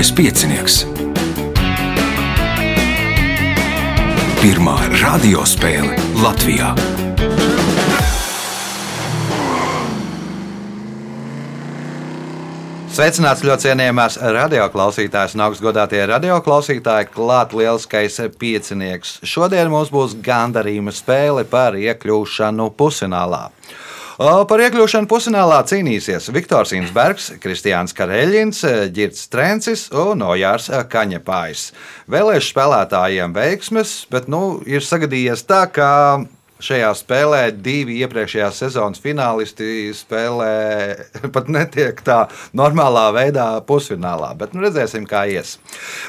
Mazais piecinieks. Pirmā radiospēle Latvijā. Sveicināts ļoti cienījamās radioklausītājas un augstgadātie radioklausītāji, klāt lieliskais piecinieks. Šodien mums būs gandarījuma spēle par iekļūšanu pusfinālā. Par iekļūšanu pusfinālā cīnīsies Viktors Insbergs, Kristiāns Kareļins, Girts Trencis un Ojārs Kaņepājs. Vēlēšu spēlētājiem veiksmes, bet nu, ir sagadījies tā, ka šajā spēlē divi iepriekšējās sezonas finālisti spēlē pat netiek tā normālā veidā pusfinālā. Bet nu, redzēsim, kā ies.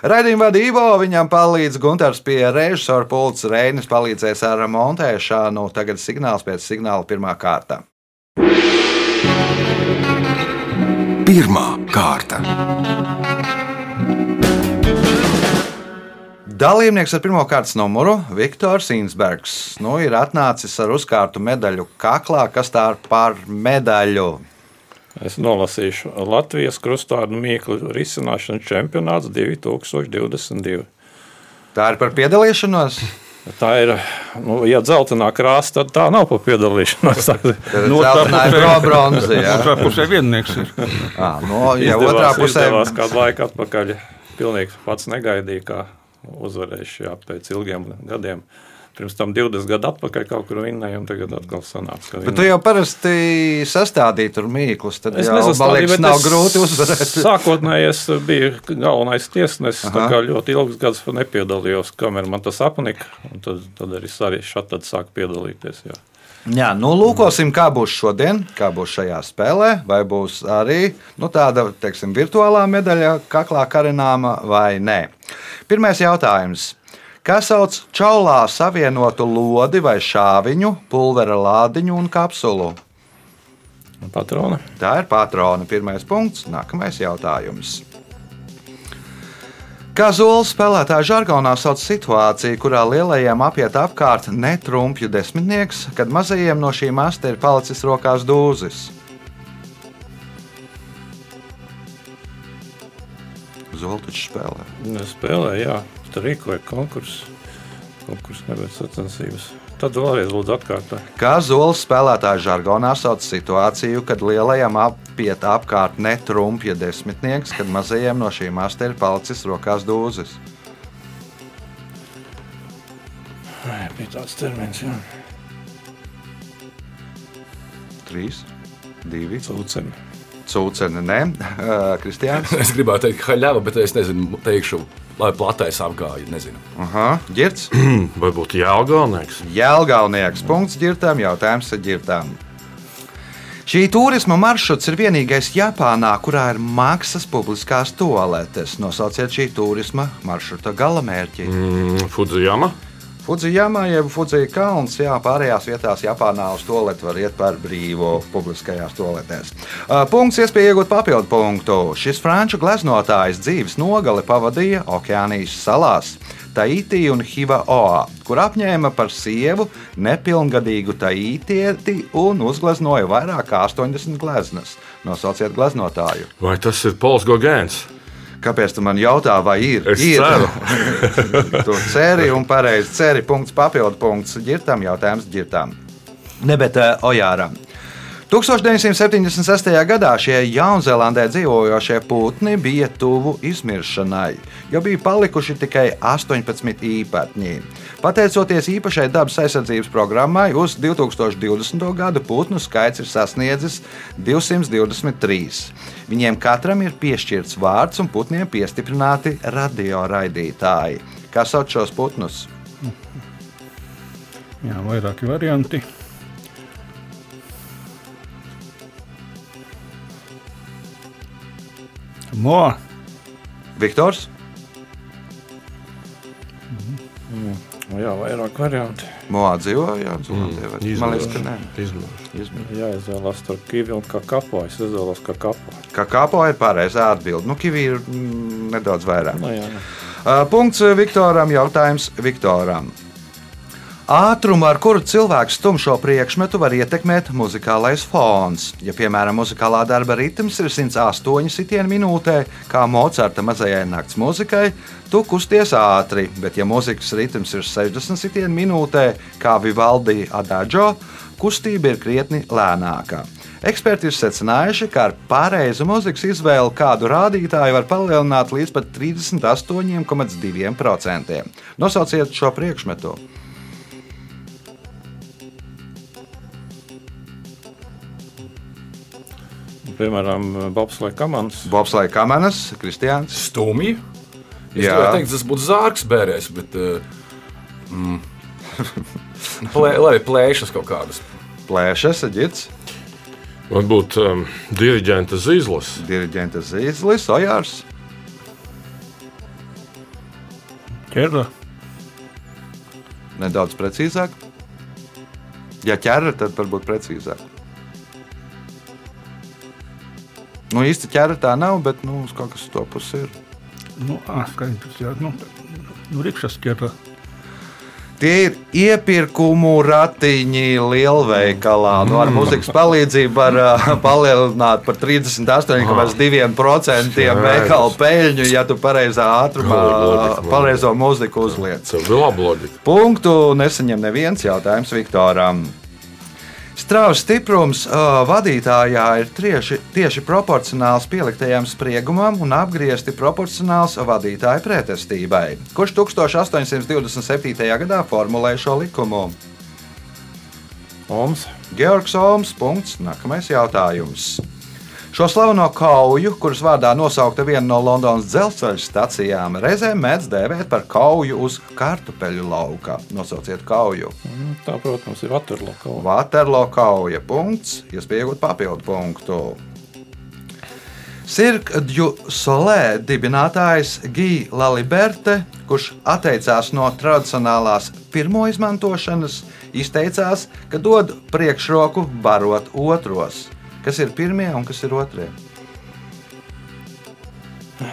Raidījuma Ivo, viņam palīdz Gunārs pie režisora pults, Reinis palīdzēs ar montēšanu. Tagad signāls pēc signāla pirmā kārta. Pirmā kārta. Dalībnieks ar pirmā kārtas numuru Viktors Insbergs nu, ir atnācis ar uzkārtu medaļu kaklā, kas tā ir par medaļu. Es nolasīšu Latvijas krustādu mīklu risināšanas čempionāts 2022. Tā ir par piedalīšanos. Tā ir, nu, ja dzeltenā krāsa, tad tā nav par piedalīšanos. Nu, tā ir bronza. jā. Otrā pusē viennieks ir. Ā, nu, ja Izdevās- otrā pusē izdevās kādu laiku atpakaļ. Pilnīgi pats negaidīja, kā uzvarēšu šajā pēc ilgiem gadiem. Pirms tam 20 gadu atpakaļ kaut kur vinnēju, un tagad atkal sanāca. Bet tu jau parasti sastādīji tur mīklus. Tad Es liekas, bet nav grūti uzvarēt. Sākotnēji es biju galvenais tiesnesis. Tā kā ļoti ilgs gads nepiedalījos, kamēr man tas apnika. un Tad, tad arī šādi sāku piedalīties. Jā. Jā, nu, lūkosim, kā būs šodien, kā būs šajā spēlē. Vai būs arī nu, tāda teiksim, virtuālā medaļa, kaklā karināma vai nē. Pirmais jautājums. Kas sauc čaulā savienotu lodi vai šāviņu, pulvera lādiņu un kapsulu? Patrona. Tā ir patrona. Pirmais punkts. Nākamais jautājums. Kā zola spēlētāja žargonā sauc situāciju, kurā lielajiem apiet apkārt netrumpju desmitnieks, kad mazajiem no šī masta ir palicis rokās dūzis. Zola taču spēlē. Es spēlēju, jā, tur rīkoja konkursu. Konkursu nevis sacensības. Tad vēlreiz lūdzu atkārtot. Kā zola spēlētāja žargonā sauc situāciju, kad lielajam apiet apkārt netrumpja desmitnieks, kad mazajiem no šī masta ir palicis rokās dūzis. Bija tāds termins, jā. Trīs, divi, Cūceni. cūceni, nē, Kristiāns. Es gribētu teikt, ka haļava, bet es nezinu, teikšu, lai platais apgāja. Nezinu. Aha, ģirts. Vai būtu jāgalnieks? Jēlgaunieks. Punkts ģirtām, jautājums ir ģirtām. Šī turisma maršruts ir vienīgais Japānā, kurā ir maksas publiskās toaletes. Nosauciet šī turisma maršruta galamērķi. Mm, Fujiyama. Fujiyama jeb Fujija kalns, jā, pārējās vietās Japānā uz toaletu var iet par brīvu publiskajās toaletēs. Punkts, iespēja iegūt papildu punktu. Šis franču gleznotājs dzīves nogali pavadīja Okeānijas salās. Taitī un Hivaoā, kur apņēma par sievu nepilngadīgu taitieti un uzgleznoja vairāk kā 80 gleznas. Nosauciet gleznotāju. Vai tas ir Pols Gogēns? Kāpēc tu man jautā, vai ir? Es ir. ceru. tu ceri un pareizi ceri. Punkts, papildu punkts. Girtam jautājums girtam. Ne, bet uh, Ojāram. 1976. gadā šie Jaunzēlandē dzīvojošie putni bija tuvu izmiršanai, jo bija palikuši tikai 18 īpatņi. Pateicoties īpašai dabas aizsardzības programmai, uz 2020. gadu putnu skaits ir sasniedzis 223. Viņiem katram ir piešķirts vārds un putniem piestiprināti radioraidītāji. Kā sauc šos putnus? Jā, vairāki varianti. Mo, Viktors, Nu Jā, vairāk varianti. Moā dzīvo, jā, Zēlandē, vai- man liekas, ka nē. Izmērs. Jā, izvēlās tur kivi un kā kapo. Es izvēlos kā kapo. Kā kāpo ir pareizā atbilde. Nu, kivi ir mm, nedaudz vairāk. Nu, jā, jā. Uh, punkts Viktoram, jautājums Viktoram. Ātrumu, ar kuru cilvēks stum šo priekšmetu, var ietekmēt muzikālais fons. Ja, piemēram, muzikālā darba ritms ir 108 sitienu minūtē, kā Mocarta mazajai nakts mūzikai, tu kusties ātri, bet, ja mūzikas ritms ir 60 sitienu minūtē, kā Vivaldi Adagio, kustība ir krietni lēnāka. Eksperti ir secinājuši, ka ar pareizu mūzikas izvēli kādu rādītāju var palielināt līdz pat 38,2%. Nosauciet šo priekšmetu. Piemēram, Bobslēga komandas. Bobslēga kamanas, Kristiāns. Stumji. Es Jā. teikt, tas būtu zārks bērēs, bet. Uh, mm, plē, lai plēšas kaut kādas. Plēšas, Eģits, Varbūt um, diriģenta zīles. diriģenta Zīslis, Ojārs. ķerra, Nedaudz precīzāk. Ja ķēra, tad varbūt precīzāk. Nu, īsti ķēra tā nav, bet nu, kaut kas to pusi ir. nu, skaidrs, jā, nu, nu rikšas ķerra. Tie ir iepirkumu ratiņi lielveikalā. Nu, ar muzikas palīdzību var uh, palielināt par 38,2% veikalu peļņu, ja tu pareizā ātrumā Loģika, pareizo mūziku uzliec. Punktu nesaņem neviens jautājums Viktoram. Strāvas stiprums uh, vadītājā ir tieši, tieši proporcionāls pieliktajam spriegumam un apgriezti proporcionāls vadītāja pretestībai. Kurš 1827. gadā formulēja šo likumu? Oms. Georgs Oms. Punkts. Nākamais jautājums. Šo slaveno kauju, kuras vārdā nosaukta viena no Londonas dzelzceļa stacijām, reizēm mēdz dēvēt par kauju uz kartupeļu lauka. Nosauciet kauju. Nu, Tā, protams, ir Waterloo kauja. Vaterlo kauja. Punkts. Iespējot papildu punktu. Cirque du Soleil dibinātājs Gijs Laliberte, kurš atteicās no tradicionālās pirmo izmantošanas, izteicās, ka dod priekšroku barot otros. Kas ir pirmie un kas ir otrie? Nu,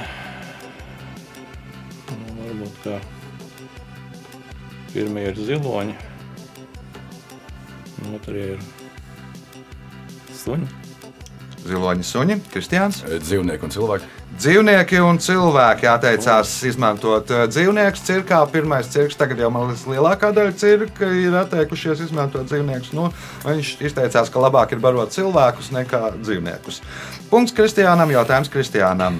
Varbūt kā pirmie ir ziloņi, un otrie ir suņi. Ziloņi suņi, Kristiāns. Eh, Dzīvnieki un cilvēki. Dzīvnieki un cilvēki atteicās izmantot eh, dzīvniekus cirkā. Pirmais cirks, tagad jau man liekas, lielākā daļa cirka ir atteikušies izmantot dzīvniekus. Nu, viņš izteicās, ka labāk ir barot cilvēkus nekā dzīvniekus. Punkts Kristiānam, jautājums Kristiānam.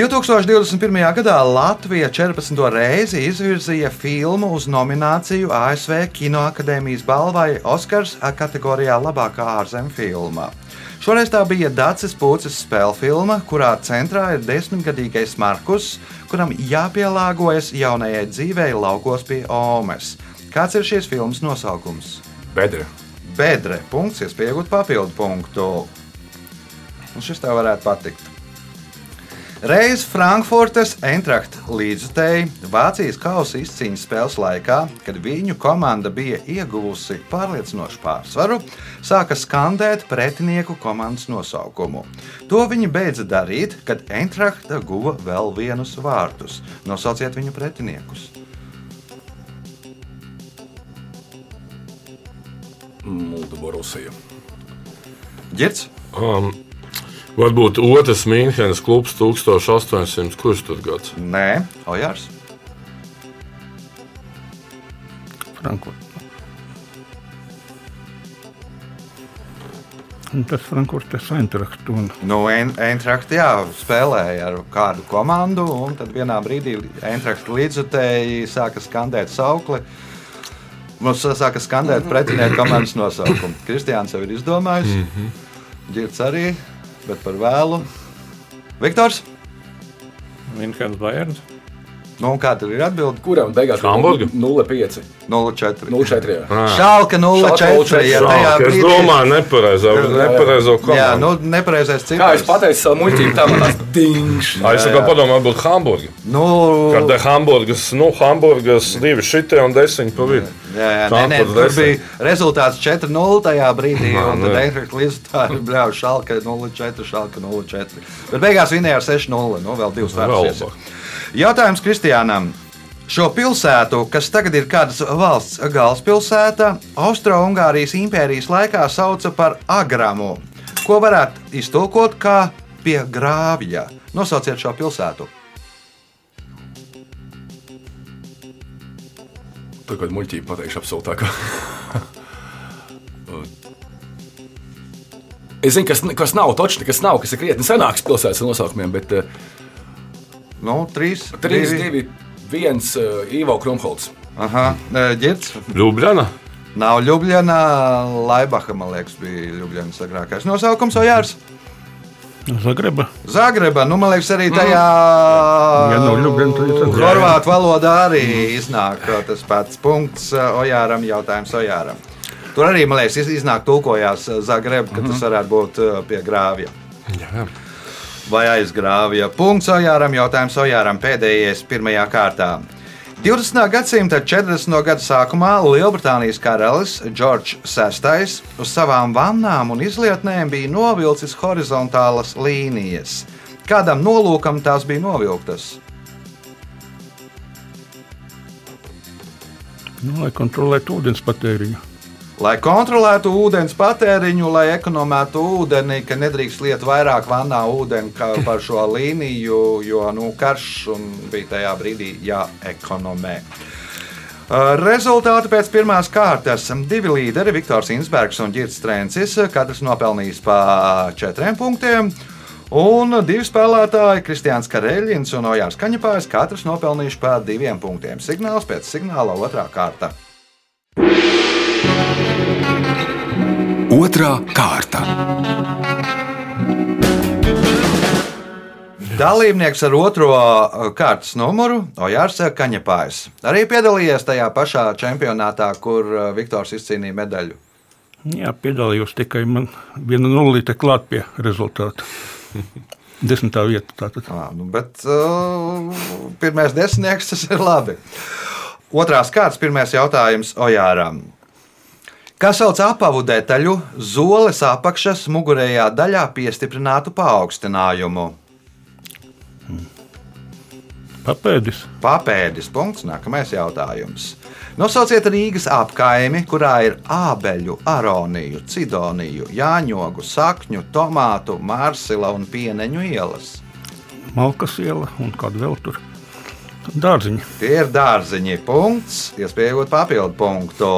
2021. gadā Latvija 14. reizi izvirzīja filmu uz nomināciju ASV Kinoakadēmijas balvai Oskars kategorijā labākā ārzemju filma. Šoreiz tā bija Dācis Pūcis spēļu filma, kurā centrā ir desmitgadīgais Markus, kuram jāpielāgojas jaunajai dzīvei laukos pie Omes. Kāds ir šīs filmas nosaukums? Bedra. Bedre. Punkts, iespējot papildu punktu. Un šis tev varētu patikt. Reiz Frankfurtes Eintracht līdzutēji Vācijas kausa izcīņas spēles laikā, kad viņu komanda bija ieguvusi pārliecinošu pārsvaru, sāka skandēt pretinieku komandas nosaukumu. To viņi beidza darīt, kad Eintrachta guva vēl vienus vārtus. Nosauciet viņu pretiniekus. Mulda Borusija. Girts, Um, varbūt otrs Mīnhenes klubs 1800. Kurš tur gads? Nē, Ojārs. Frankfurt. Un tas Frankfurtes Eintracht un Nu, Eintracht jā, spēlēja ar kādu komandu, un tad vienā brīdī Eintracht līdzutēji sāka skandēt saukli. Mums sāka skandēt pretinieku komandas nosaukumu. Kristiāns jau ir izdomājis, mm -hmm. Girts arī, bet par vēlu. Viktors, Minhenes Bayerns. Nu, un kā tur ir atbilde? Kuram beigās Hamburga? 0,5. 0,4. 0,4. jā. Šalka 0,4. Ja tajā Šāk, es brīdī. domāju, nepareizo, nepareizo Jā, komandu. nu, nepareizais Kā es cipars. pateicu savu muļķību, tā man tas dingš. Ai, Es tikai padomāju, būtu Hamburga. Nu, Kad ir Hamburgas, nu, Hamburgas divi šitie un desmit pa vidu. Jā, jā nē, nē, tur bija rezultāts 4-0 tajā brīdī. Un tad. Eintracht līdzstrādājot bļauju šalka 0-4, šalka 0-4. Bet beigās vinēja ar 6-0. Nu, vēl divas Vēl vērtības. Jautājums Kristiānam. Šo pilsētu, kas tagad ir kādas valsts galvaspilsēta, Austro-Ungārijas impērijas laikā sauca par Agramu, ko varētu iztulkot kā pie grāvja. Nosauciet šo pilsētu. Kāda muļķība pateikšu absolūtākā. es zinu, kas, kas nav točni, kas nav, kas ir krietni senāks pilsētas nosaukumiem, bet uh, Nu, trīs, 3, 2, 1 uh, Ivo Krumholts. Aha, ģērts. Ljubljana. Nav Ljubljana, Laibaha, man liekas, bija Ljubljanas agrākais nosaukums, Ojārs. Zagreba. Zagreba, nu, man liekas, arī tajā Ja nav Ljubljana, tad ir Zagreba. Horvātu valodā arī iznāk uh, tas pats punkts uh, Ojāram, jautājums Ojāram. Tur arī, man liekas, iz- iznāk tulkojās Zagreba, ka tas varētu būt pie grāvja. Jā. Vai aizgrāvja. Punkts Ojāram, jautājums Ojāram pēdējais pirmajā kārtā. 20. gadsimta 40. gada sākumā Lielbritānijas karalis Džordžs VI uz savām vannām un izlietnēm bija novilcis horizontālas līnijas. Kādam nolūkam tās bija novilktas? Nu, lai kontrolētu ūdens patēriņu. Lai kontrolētu ūdens patēriņu, lai ekonomētu ūdeni, ka nedrīkst liet vairāk vannā ūdeni par šo līniju, jo nu, karš bija tajā brīdī jāekonomē. Uh, Rezultāti pēc pirmās kārtas. Divi līderi, Viktors Insbergs un Girts Trencis, katrs nopelnījis pa četriem punktiem. Un divi spēlētāji, Kristians Kareļins un Ojārs Kaņepājs, katrs nopelnījuši pa diviem punktiem. Signāls pēc signāla otrā kārta. Otra kārta. Dalībnieks ar otro uh, kārtas numuru - Ojārs Kaņepājs. Arī piedalījies tajā pašā čempionātā, kur uh, Viktors izcīnīja medaļu. Jā, piedalījos tikai man viena nulīte klāt pie rezultātu. Desmitā vieta. Tātad. À, nu, bet uh, pirmais desmitnieks tas ir labi. Otrās kārtas, pirmais jautājums Ojāram. Kā sauc apavu detaļu, zoles apakšas mugurējā daļā piestiprinātu paaugstinājumu? Papēdis. Papēdis. Punkts. Nākamais jautājums. Nosauciet Rīgas apkaimi, kurā ir ābeļu, aroniju, cidoniju, jāņogu, sakņu, tomātu, mārsila un pieneņu ielas. Malkas iela un kāda vēl tur. Dārziņa. Tie ir dārziņi. Punkts. Iespējot papildu punktu.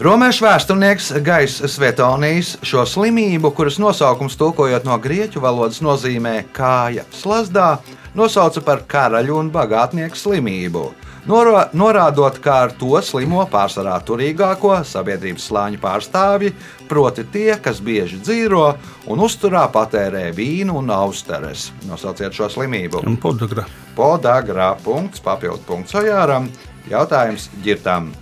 Romiešu vēsturnieks Gais Svetonijs šo slimību, kuras nosaukums tulkojot no grieķu valodas nozīmē kāja slazdā, nosauca par karaļu un bagātnieku slimību. Noro, norādot, ka ar to slimo pārsvarā turīgāko sabiedrības slāņu pārstāvji, proti tie, kas bieži dzīvo un uzturā patērē vīnu un austeres. Nosauciet šo slimību. Podagrā punkts, papildu punkts Ojāram. Jautājums ģirtam.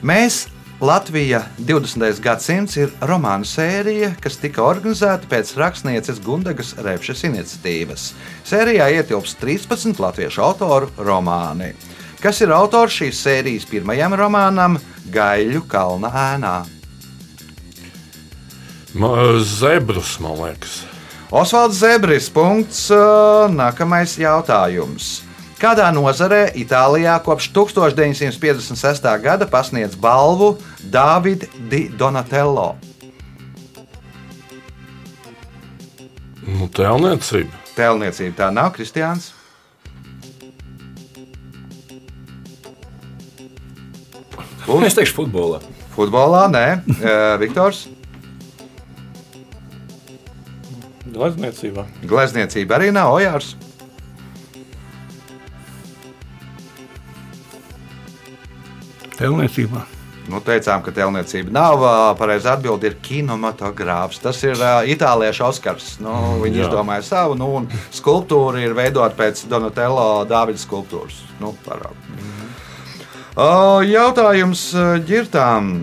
Mēs Latvija 20. gadsimts ir romānu sērija, kas tika organizēta pēc rakstnieces Gundagas Repšas iniciatīvas. Sērijā ietilps 13 latviešu autoru romāni. Kas ir autors šīs sērijas pirmajam romānam Gaļu kalna ēnā? Zebrus, man liekas. Osvalds Zebris. Punkts. Nākamais jautājums. Kādā nozarē Itālijā kopš 1956. gada pasniedz balvu Davida Di Donatello? Nu, tēlniecība. Tēlniecība tā nav, Kristiāns. Un es teikšu, futbolā. Futbolā nē, Ā, Viktors. Glezniecībā. Glezniecība arī nav Ojārs. Tēlniecībā. Nu, teicām, ka tēlniecība nav. Pareizā atbilde ir kinematogrāfs. Tas ir uh, itāliešu Oskars. Nu, viņi jā. izdomāja savu, nu, un skulptūra ir veidota pēc Donatello Dāvidas skulptūras. Nu, parāk. Uh, jautājums ģirtām.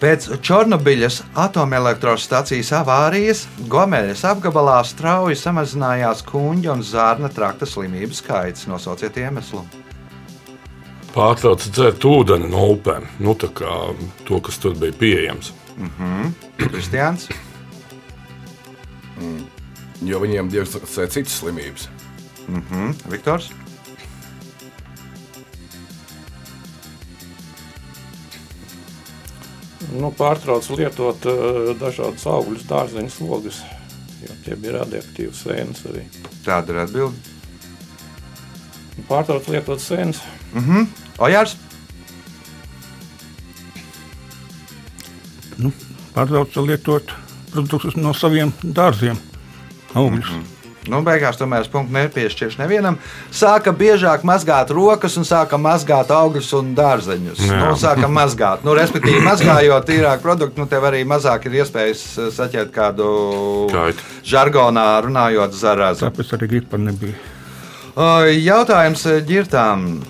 Pēc Černobiļas atomelektrostacijas avārijas Gomeļas apgabalā strauji samazinājās kuģa un zārna trakta slimību skaits. Nosauciet iemeslu pārtrauca dzert ūdeni no upēm, nu, tā kā to, kas tur bija pieejams. Mhm. Kristians. Mm. Jo viņiem diagnosticē citas slimības. Mhm. Viktors. Nu, pārtrauc lietot uh, dažādas augļus, dārzeņus, logus, jo tie bija radioaktīvas sēnes arī. Tāda ir atbilde. Pārtrauc lietot sēnes. Ojārs, Nu, Pārtrauca lietot produktus no saviem dārziem, augļus. Mm -hmm. nu, beigās tomēr punktu nepiešķiršu nevienam. Sāka biežāk mazgāt rokas un sāka mazgāt augļus un dārzeņus. Jā. Nu, sāka mazgāt. Nu, respektīvi, mazgājot tīrāk produktu, nu, tev arī mazāk ir iespējas eh, saķert kādu Kaitu. žargonā runājot zarazu. Tāpēc arī gripa nebija. Jautājums eh, ģirtām.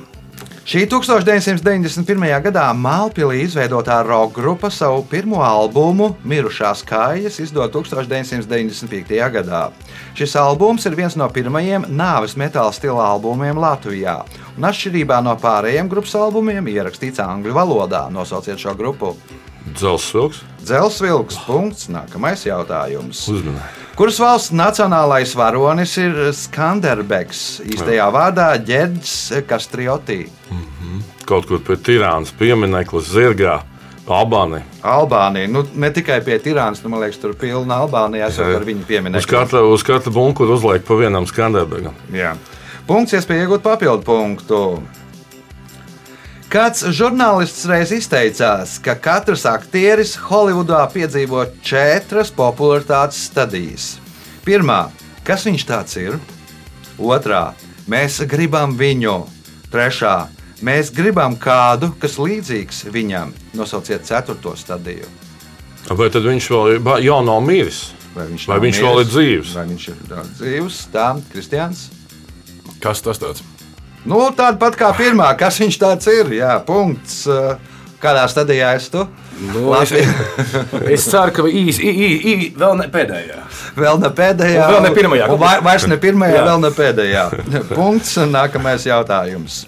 Šī 1991. gadā Mālpīlī izveidotā roka grupa savu pirmo albumu Mirušās kājas izdod 1995. gadā. Šis albums ir viens no pirmajiem nāves metāla stila albumiem Latvijā. Un atšķirībā no pārējiem grupas albumiem, ierakstīts angļu valodā. Nosauciet šo grupu. Dzels vilks. Dzelsvilks. Punkts. Nākamais jautājums. Uzmanīgi. Kuras valsts nacionālais varonis ir Skanderbeks, īstajā vārdā Ģerģis Kastriotī? Kaut kur pie Tirānas piemineklis zirgā. Albānija. Albānija. Nu, ne tikai pie Tirānas, nu, man liekas, tur pilna Albānija. Es Jā. ar viņu Uz pieminu. katra, uz katra bunkura uzliek pa vienam skanderbegam. Jā. Punkts, iespēja iegūt papildu punktu. Kāds žurnālists reiz izteicās, ka katrs aktieris Holivudā piedzīvo četras popularitātes stadijas. Pirmā, kas viņš tāds ir? Otrā, mēs gribam viņu. Trešā, mēs gribam kādu, kas līdzīgs viņam. Nosauciet ceturto stadiju. Vai tad viņš vēl ir jau nav miris? Vai viņš, Vai viņš vēl miris? ir dzīvs? Vai viņš ir jā, dzīvs? Tā, Kristians. Kas tas tāds? Nu, tāda pat kā pirmā, kas viņš tāds ir. Jā, punkts. Kādā stadijā esi tu? Nu, es, es ceru, ka īsi, īsi, vēl ne pēdējā. Vēl ne pēdējā, Un vēl ne pirmajā. vai- Vairs ne pirmajā, Jā. vēl ne pēdējā. Punkts. un Nākamais jautājums.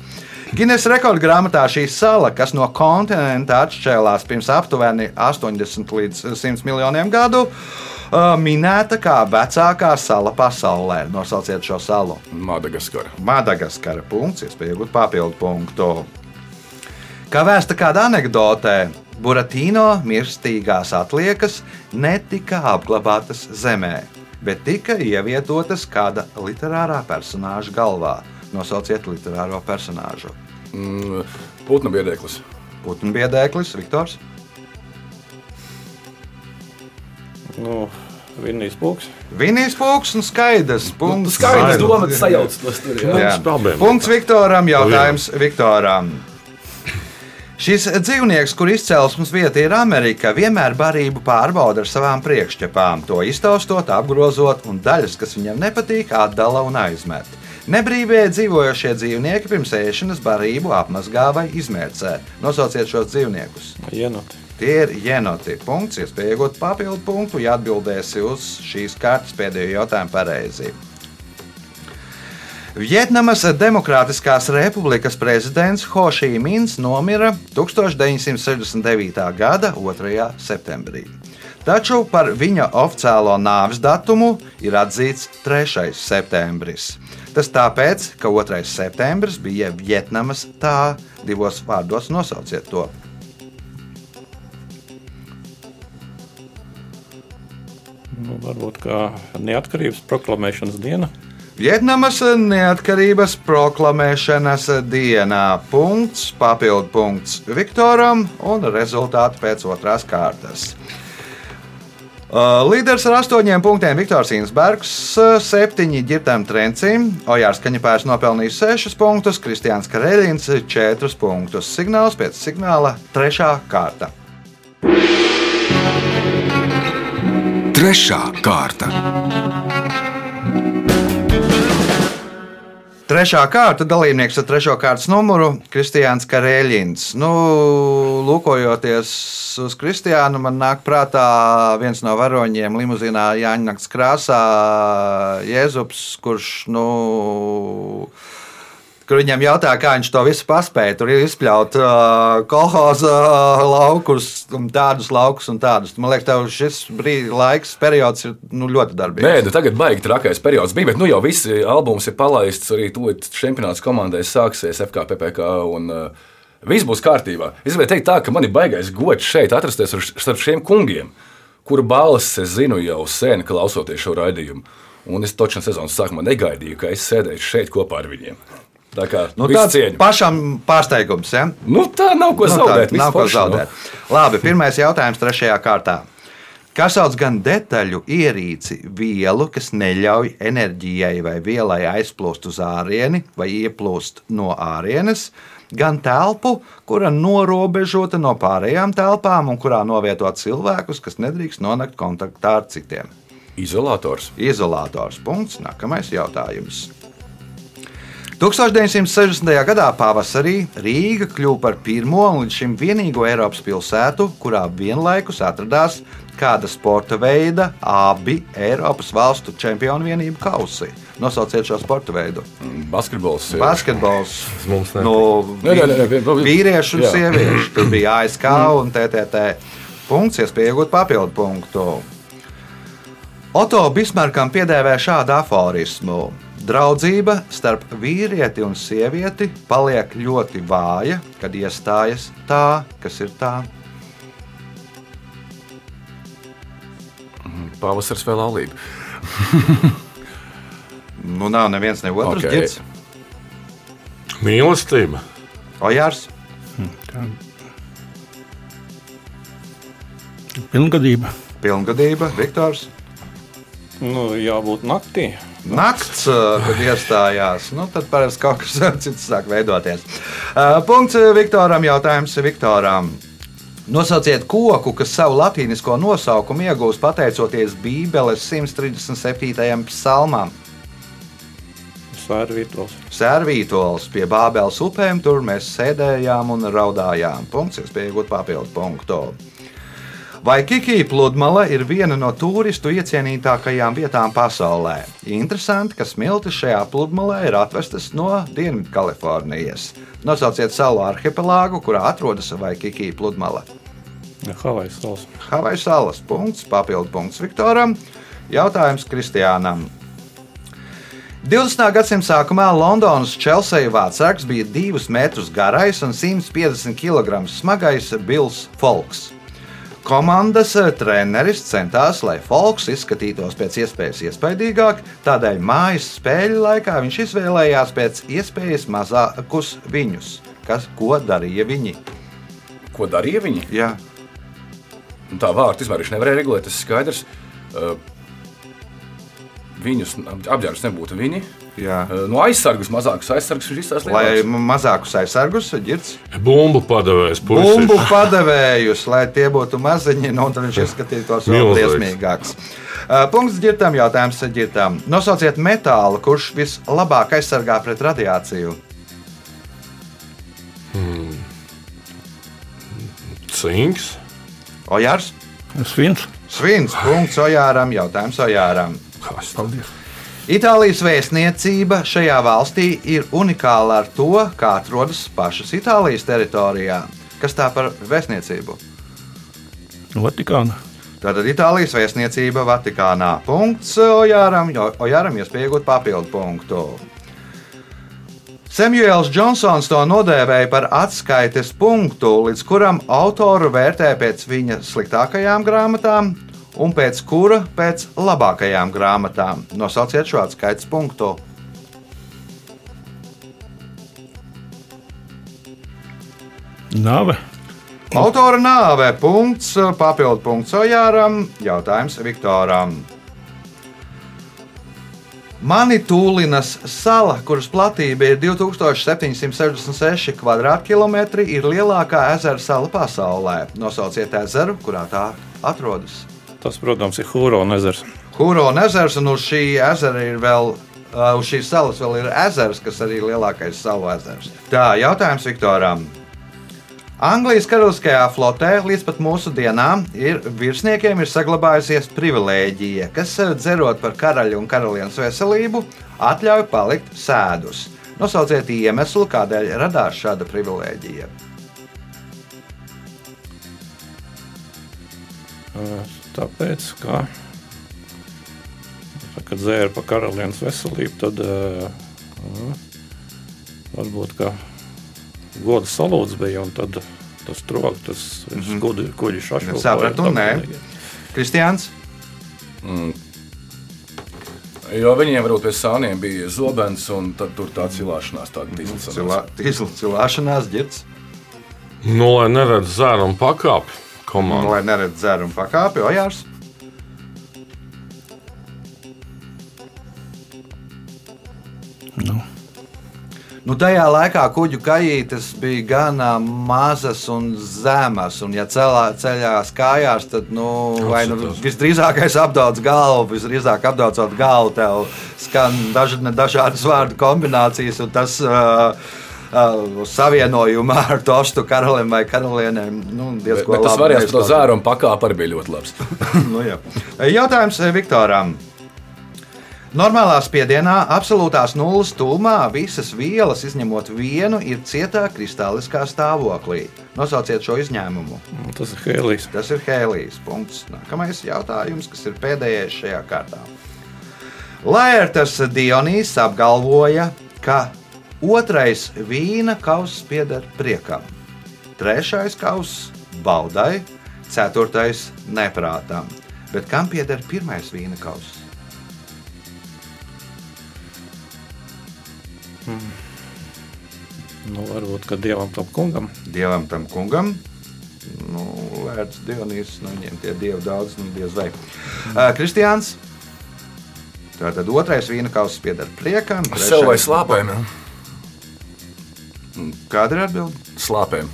Guinness rekordgrāmatā šī sala, kas no kontinenta atšķēlās pirms aptuveni 80 līdz 100 miljoniem gadu, uh, minēta kā vecākā sala pasaulē. Nosauciet šo salu. Madagaskara. Madagaskara punkts, iespēja iegūt papildu punktu. Kā vēsta kāda anekdotē, Buratīno mirstīgās atliekas netika apglabātas zemē, bet tika ievietotas kāda literārā personāža galvā. Nosauciet literāro personāžu. Mm, Putnu biedēklis. Putekļs, Viktors. Nu, Vinnijas pūks. Vinijas pūks un skaidrs. Punkts. Skaidrs, domāts, sajauc tos tur. jā. Jā. problēma. Punkts Viktoram. Jautājums Viktoram. Šis dzīvnieks, kur izcelsmes vieta ir Amerika, vienmēr barību pārbauda ar savām priekšķepām, to iztaustot, apgrozot, un daļas, kas viņam nepatīk, atdala un aizmet. Nebrīvie dzīvojošie dzīvnieki pirms ēšanas barību apmazgā vai izmērcē. Nosauciet šos dzīvniekus. Jenoti. Tie ir jenoti. Punkts, iespēja iegūt papildu punktu, ja atbildēsi uz šīs kārtas pēdējo jautājumu pareizi. Vietnamas Demokrātiskās Republikas prezidents Ho Šī Mins nomira 1969. gada 2. septembrī. Taču par viņa oficiālo nāves datumu ir atzīts 3. septembris. Tas tāpēc, ka 2. septembris bija Vietnamas tā, divos vārdos nosauciet to. Nu, varbūt kā neatkarības proklamēšanas diena. Vietnamas neatkarības proklamēšanas dienā punkts, papildu punkts Viktoram un rezultāti pēc otrās kārtas. Uh, Līderis ar astoņiem punktiem Viktors Insbergs, uh, septiņi ģirtam trencim, Ojārs Kaņepērs nopelnījis sešus punktus, Kristiāns Karēļins četrus punktus. Signāls pēc signāla trešā kārta. Trešā kārta. Trešā kārta dalībnieks ar trešo kārtas numuru - Kristiāns Karēļins. Nu, lūkojoties uz Kristiānu, man nāk prātā viens no varoņiem limuzīnā Jāņa Nakts krāsā - Jēzus, kurš, nu, kur viņam jautā, kā viņš to visu paspēja. Tur ir izpļaut uh, kolhoza laukus, un tādus laukus un tādus. Man liekas, tev šis brīdis, laiks, periods ir nu, ļoti darbīgs. Nē, nu tagad baigi trakais periods bija, bet nu jau visi albums ir palaists. Arī tūlīt čempionāts komandai sāksies FKPPK. Un, uh, Viss būs kārtībā. Es gribēju teikt, tā, ka man ir baigais gods šeit atrasties ar- starp šiem kungiem, kuru balsis es zinu jau sen, klausoties šo raidījumu. Un es točnu sezonas sākumā negaidīju, ka es sēdēšu šeit kopā ar viņiem. Tā kā Nu, tāds cieņu. pašam pārsteigums. Ja? Nu, tā nav ko Nu, zaudēt. tā, nav ko nu. zaudēt. Labi, pirmais jautājums trešajā kārtā. Kas sauc gan detaļu ierīci, vielu, kas neļauj enerģijai vai vielai aizplūst uz ārieni vai ieplūst no ārienes, gan telpu, kura norobežota no pārējām telpām un kurā novieto cilvēkus, kas nedrīkst nonākt kontaktā ar citiem. Izolators. Izolators. Punkts. Nākamais jautājums. 1960. gadā pavasarī Rīga kļuva par pirmo un šim vienīgo Eiropas pilsētu, kurā vienlaikus atradās kāda sporta veida abi Eiropas valstu čempionu vienību kausi. Nosauciet šo sporta veidu. Basketbols. jā. Basketbols. Mums ne. No Nē, nē, nē, nē, vīriešu un jā. sieviešu. Tur bija ASK un TTT. Punkts, iespēja iegūt papildu punktu. Oto Bismarkam piedēvē šādu aforismu. Draudzība starp vīrieti un sievieti paliek ļoti vāja, kad iestājas tā, kas ir tā. Pavasars vēl laulība. Nu, nav neviens ne otrs Ok. ģits. Mīlestība. Ojārs, Tā. Pilngadība. pilngadība, Viktors. Nu, jābūt naktī. Nakts, uh, kad iestājās, nu, tad parasti kaut kas cits sāk veidoties. Uh, Punkts uh, Viktoram. Jautājums Viktoram. Nosauciet koku, kas savu latīnisko nosaukumu iegūst pateicoties Bībeles 137. psalmam. Sērvītos. Sērvītols pie Bābeles upēm, tur mēs sēdējām un raudājām. Punkts, jūs pieejat papildu punktu. Vai Kikija pludmale ir viena no turistu iecienītākajām vietām pasaulē? Interesanti, ka smiltis šajā pludmalē ir atvestas no Dienvidkalifornijas. Nosauciet salu arhipelāgu, kurā atrodas vai Kikija pludmale. Havaju salas. Havaju salas punkts, papildu punkts Viktoram. Jautājums Kristiānam. 20. gadsimta sākumā Londonas Chelsea vārdsargs bija 2 metrus garais un 150 kg smagais Bills Falks. Komandas eh, treneris centās, lai Falks izskatītos pēc iespējas iespaidīgāk, tādēļ mājas spēļu laikā viņš izvēlējās pēc iespējas mazākus viņus. Kas, ko darīja viņi? Ko darīja viņi? Jā, Nu, tā vārta vispār nevarēja regulēt, tas ir skaidrs. Uh, Viņus apģērbs nebūtu viņi. jā. No aizsargus, mazākus aizsargus viņš izstāsta. Lai mazākus aizsargus, ģirds. Bumbu padevējs. bumbu padevējus, lai tie būtu maziņi, nu, un tad viņš izskatītos vēl. Uh, Punkts ģirtam, jautājums ģirtam. Nosauciet metālu, kurš vislabāk aizsargā pret radiāciju. Cinks. Ojārs, Svins. Svins, punkts Ojāram, jautājums Ojāram. Paldies. Itālijas vēstniecība šajā valstī ir unikāla ar to, kā atrodas pašas Itālijas teritorijā. Kas tā par vēstniecību? Vatikāna. Tātad Itālijas vēstniecība Vatikānā. Punkts Ojāram, jo Ojāram iespējot papildu punktu. Samuels Džonsons to nodēvēja par atskaites punktu, līdz kuram autoru vērtē pēc viņa sliktākajām grāmatām un pēc kura pēc labākajām grāmatām. Nosauciet šo atskaites punktu. Nāve. Autora nāve, punkts, papildu punkts Ojāram, jautājums Viktoram. Manitūlinas sala, kuras platība ir 2766 km2, ir lielākā ezera sala pasaulē. Nosauciet ezeru, kurā tā atrodas. Tas, protams, ir Hūrona ezers. Hūrona ezers, un uz šī ezera ir vēl. uh, Uz šīs salas vēl ir ezers, kas arī ir lielākais salu ezers. Tā, jautājums Viktoram. Anglijas karaliskajā flotē līdz pat mūsu dienām ir virsniekiem ir saglabājusies privilēģija, kas eh, dzerot par karaļa un karalienes veselību, atļauj palikt sēdus. Nosauciet iemeslu, kādēļ radās šāda privilēģija. Tāpēc, ka, kad dzēra par karalienes veselību, tad uh, varbūt ka goda salūts bija, un tad tas trok, tas mm -hmm. kuģi, kuģi šašo. Sapratu, nē. Kristiāns? Jo viņiem varbūt pēc sāniem bija zobens, un tad tur tā cilāšanās, tāda tīzla. Cilā, tīzla, cilāšanās, ģirds. Nu, lai neredz zērumu pakāpi komandā. Lai neredz dzērumu pakāpi, ojārs. Nu, Nu, tajā laikā kuģu kājītes bija gana mazas un zemas. Un, ja celā, ceļās kājās, tad nu, vai nu, visdrīzākais apgādājot galvu, visdrīzāk apgādājot galvu, tev skan daž, dažādas vārdu kombinācijas. un Tas, uh, uh, Savienojumā ar tostu karaliem vai karalienēm. Nu, diezko Bet tas variants to neizklausās. zērumu pakāpi arī bija ļoti labs. nu, jā. Jautājums eh, Viktoram. Normālā spiedienā, absolūtās nulles tūmā, visas vielas, izņemot vienu, ir cietā kristāliskā stāvoklī. Nosauciet šo izņēmumu. Tas ir Hēlijs. Tas ir Hēlijs. Punkts. Nākamais jautājums, kas ir pēdējais šajā kārtā. Laertas Dionīs apgalvoja, ka otrais vīna kauss pieder priekam, trešais kauss baudai, ceturtais neprātam. Bet kam pieder pirmais vīna kauss? Nu, varbūt, ka dievam tam kungam. Dievam tam kungam. Nu, Lērts Dionīs, nu, viņiem tie dievi daudz, nu, diez vai. Uh, Kristiāns. Tātad otrais vīna kauss pieder priekam. Sev vai trešais- slāpēm? ja? Kāda ir atbilde? Slāpēm.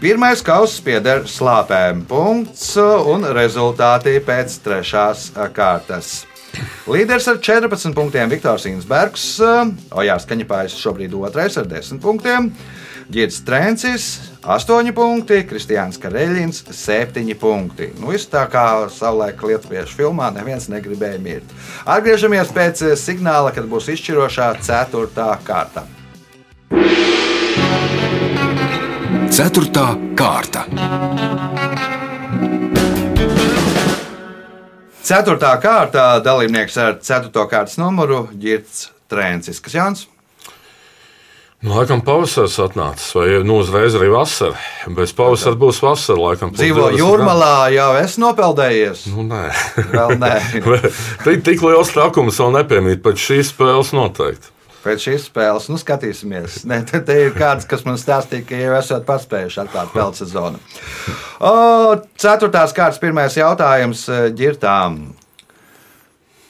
Pirmais kauss pieder slāpēm. Punkts un rezultāti pēc trešās kārtas. Līderis ar 14 punktiem Viktors Insbergs, Ojārs Kaņepājs šobrīd otrais ar 10 punktiem, Girds Trencis 8 punkti, Kristiāns Kareļins 7 punkti. Nu, viss tā kā savulaik Lietuviešu filmā neviens negribēja mirt. Atgriežamies pēc signāla, kad būs izšķirošā ceturtā kārta. Ceturtā kārta. Ceturtā kārta dalībnieks ar 4. kārtas numuru Girts Trencis. Kas Jānis? Nu, laikam pavasaris atnācis, vai nu uzreiz arī vasara. Bez pavasara būs vasara. Laikam, Dzīvo 20 jūrmalā, jau es nopeldējies. Nu, nē, Vēl nē. tik, tik liels trakums vēl nepiemīt pēc šīs spēles noteikti. Pēc šīs spēles, nu, skatīsimies. Nē, te, te ir kāds, kas man stāstīja, ka jau esat paspējuši atklāt pelnu sezonu. O, ceturtās kārtas pirmais jautājums eh, ģirtām.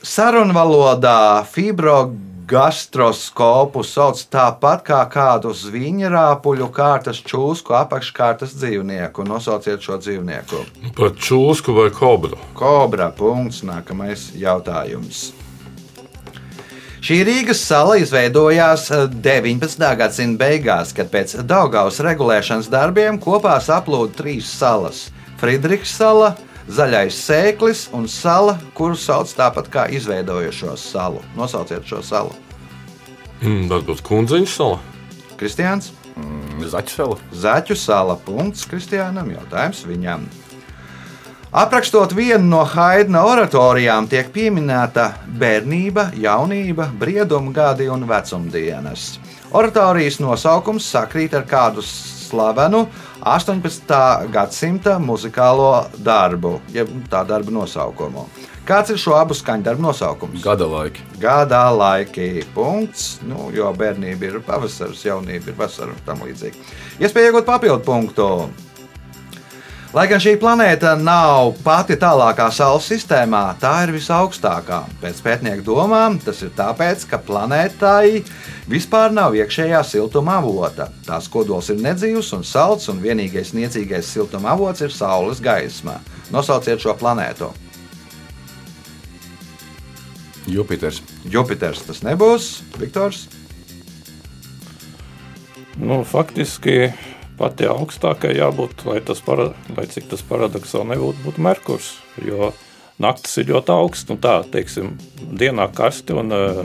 Sarunvalodā fibrogastroskopu sauc tāpat kā kādu zviņrāpuļu kārtas čūsku apakškārtas dzīvnieku. Nosauciet šo dzīvnieku. Par čūsku vai kobru. Kobra punkts. Nākamais jautājums. Šī Rīgas sala izveidojās eh, 19. gadsimta beigās, kad pēc Daugaus regulēšanas darbiem kopā saplūda trīs salas - Friedrichs sala, Zaļais sēklis un sala, kuru sauc tāpat kā izveidojušo salu. Nosauciet šo salu. Mm, varbūt kundziņš sala. Kristiāns, Zaķu sala. Zaķu sala. Punkts Kristiānam. Jautājums viņam. Aprakstot vienu no Haidna oratorijām, tiek pieminēta bērnība, jaunība, brieduma gadi un vecumdienas. Oratorijas nosaukums sakrīt ar kādu slavenu 18. gadsimta muzikālo darbu, jeb tā darba nosaukumu. Kāds ir šo abu skaņdarbu nosaukums? Gada laiki. Gadā laiki. Punkts. Nu, jo bērnība ir pavasaris, jaunība ir vasara un tam līdzīgi. Iespēja iegūt papildu punktu. Lai gan šī planēta nav pati tālākā Saules sistēmā, tā ir visaugstākā. Pēc pētnieku domām tas ir tāpēc, ka planētai vispār nav iekšējā siltuma avota. Tās kodols ir nedzīvs un salds, un vienīgais niecīgais siltuma avots ir Saules gaisma. Nosauciet šo planētu. Jupiters. Jupiters tas nebūs, Viktors. Nu, faktiski pati augstākajai jābūt, lai, tas para, lai cik tas paradoxāli nebūtu, būtu Merkurs. Jo naktis ir ļoti augsts, un tā, teiksim, dienā karsti, un uh,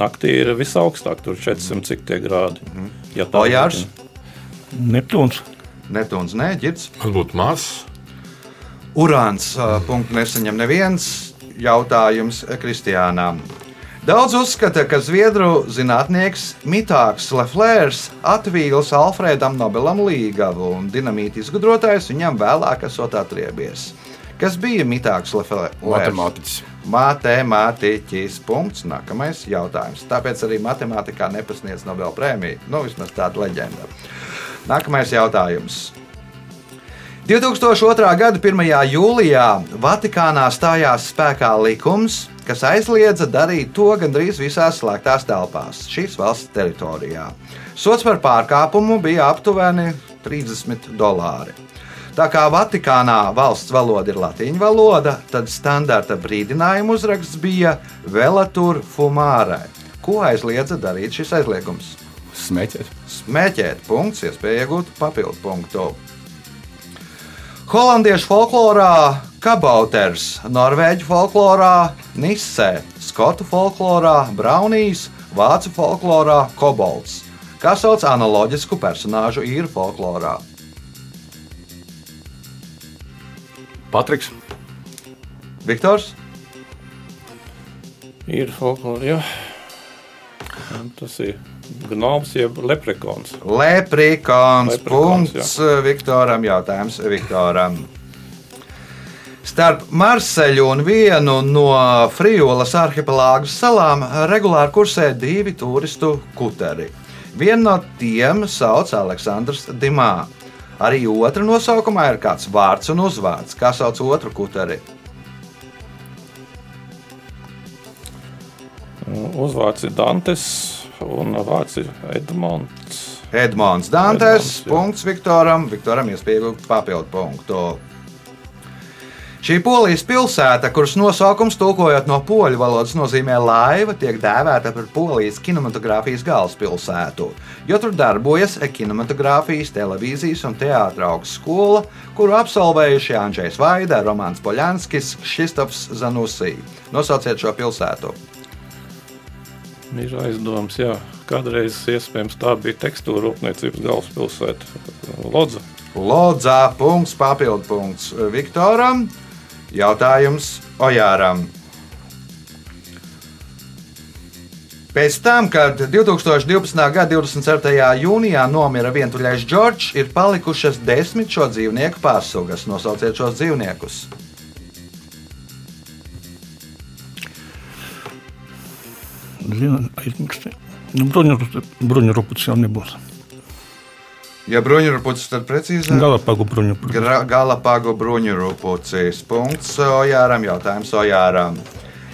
naktī ir visaugstāk, tur 400 cik tie grādi. Ja tā Ojārs? Neptūns. Neptūns, nē, ģirds. Varbūt Mars. Urāns. ā, Punktu nesaņem neviens. Jautājums Kristiānām. Daudz uzskata, ka zviedru zinātnieks Mitāks Leflērs atvīlis Alfredam Nobelam līgavu, un dinamīta izgudrotājs viņam vēlāk esot atriebies. Kas bija Mitāks Leflērs? Matemātiķis. Matemātiķis. Punkts. Nākamais jautājums. Tāpēc arī matemātikā nepasniedz Nobela prēmiju. Nu, vismaz tāda leģenda. Nākamais jautājums. 2002. gada 1. jūlijā Vatikānā stājās spēkā likums, kas aizliedza darīt to gandrīz visās slēgtās telpās šīs valsts teritorijā. Sots par pārkāpumu bija aptuveni 30 dolāri. Tā kā Vatikānā valsts valoda ir latīņu valoda, tad standarta brīdinājuma uzraksts bija Velatur fumārai. Ko aizliedza darīt šis aizliegums? Smēķēt. Smēķēt, punkts, iespēja iegūt papildu punktu. Holandiešu folklorā kabauters, norvēģu folklorā nisē, skotu folklorā braunīs, vācu folklorā kobolds. Kā sauc analoģisku personāžu īru folklorā? Patriks. Viktors, Ir folklore, jā. Tas ir gnoms, jeb leprekons. Leprikons, Leprikons, punkts Viktoram, jautājums Viktoram. Starp Marseļu un vienu no Frijolas arhipelāgas salām regulāri kursē divi turistu kuteri. Vienu no tiem sauc Aleksandrs Dimā. Arī otra nosaukumā ir kāds vārds un uzvārds. Kā sauc otru kuteri? Uzvārds ir Dantes un vārds ir Edmunds. Edmunds Dantes. Edmunds, jā. Punkts Viktoram. Viktoram iespēja papildu punktu. Šī polijas pilsēta, kuras nosaukums tulkojot no poļu valodas nozīmē laiva, tiek dēvēta par polijas kinematogrāfijas galvaspilsētu, jo tur darbojas kinematogrāfijas, televīzijas un teātris augstskola, kuru absolvējuši Andrzejs Vaida, Romanis Poļanskis, Kristofs Zanusī. Nosauciet šo pilsētu. Ir aizdoms, jā. Kādreiz iespējams tā bija tekstūra rūpniecības galvaspilsēta Lodza. Lodzā punkts, papildu punkts Viktoram. Jautājums Ojāram. Pēc tam, kad 2012. gada 24. jūnijā nomira vientuļais Džordžs, ir palikušas desmit šo dzīvnieku pārsugas. Nosauciet šos dzīvniekus. Viena aizmirsti. Nu, bruņurupucis jau nebūs. Ja bruņurupucis, tad precīzi Galapagu bruņurupucis. Gra- Galapagu bruņurupucis. Punkts Ojāram. Jautājums Ojāram.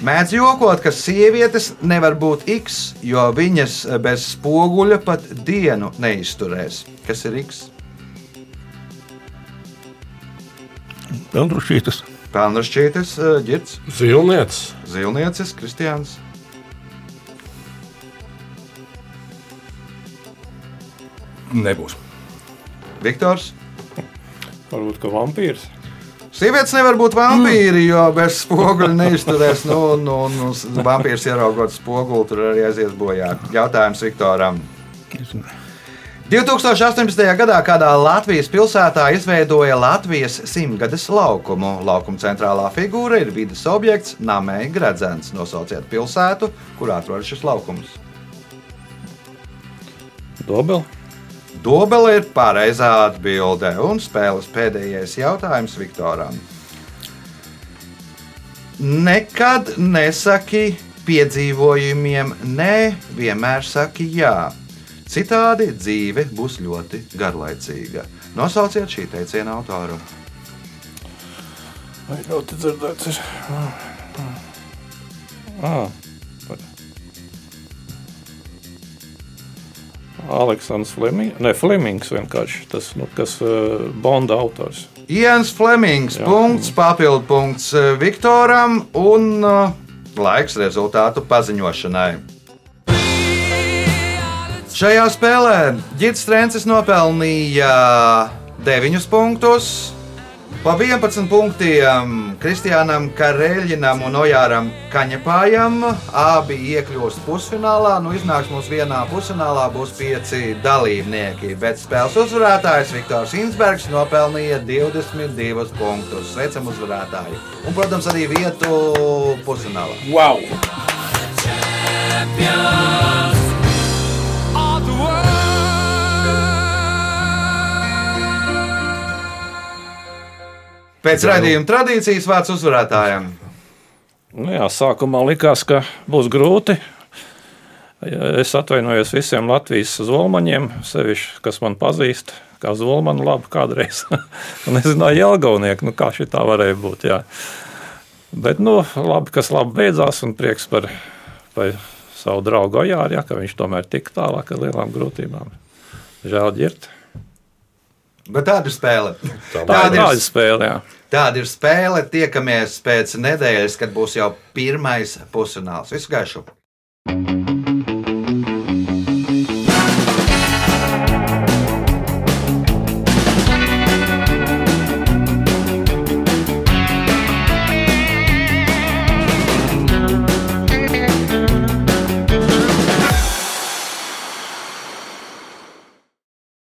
Mēdz jokot, ka sievietes nevar būt X, jo viņas bez spoguļa pat dienu neizturēs. Kas ir X? Pelnrušītas. Pelnrašķītis, ģirds, Zilnieks. zilniecis, kristiāns. Nebūs. Viktors. Varbūt kā vampīrs. Sievietes nevar būt vampīri, jo bez spoguļa neizturēs. Nu, nu, nu, vampīrs ieraugot spoguli, tur arī aizies bojā. Jautājums Viktoram. 2018. gadā kādā Latvijas pilsētā izveidoja Latvijas simtgades laukumu. Laukuma centrālā figūra ir vidas objekts Namēja Gradzens. Nosauciet pilsētu, kur atrodas šis laukums. Dobel. Dobele ir pareizā atbilde un spēles pēdējais jautājums Viktoram. Nekad nesaki piedzīvojumiem, nē, vienmēr saki jā. Citādi dzīve būs ļoti garlaicīga. Nosauciet šī teiciena autoru. Vai ļoti dzirdēts ir? Ah. Aleksandrs Flemings, ne Flemings vienkārši tas, nu, kas uh, Bonda autors. Iens Flemings, Jā. punkts, papildu punkts eh, Viktoram un uh, laiks rezultātu paziņošanai. Šajā spēlē Girts Strunke nopelnīja 9 punktus. Pa 11 punktiem Kristiānam Kareļinam un Ojāram Kaņepājam. Abi iekļūst pusfinālā. Nu, iznāks mums vienā pusfinālā, būs pieci dalībnieki. Bet spēles uzvarētājs Viktors Insbergs nopelnīja 22 punktus. Sveicam uzvarētāju! Un, protams, arī vietu pusfinālā. Wow! champions Pēc raidījuma tradīcijas vārds uzvarētājiem. Nu jā, sākumā likās, ka būs grūti. Es atvainojos visiem Latvijas zolmaņiem, sevišķi, kas man pazīst, kā zolmanu labi kādreiz. Un es zināju, Jelgaunieku, nu kā šī tā varēja būt. Jā. Bet, nu, labi, kas labi beidzās, un prieks par, par savu draugu Ojāru, ja, ka viņš tomēr tik tālāk ar lielām grūtībām. Žēl ģirt. Bet tāda ir spēle. Tā Tāda ir ir, spēle, jā. tāda ir spēle. Tiekamies pēc nedēļas, kad būs jau pirmais pusfināls. Visu gaišu!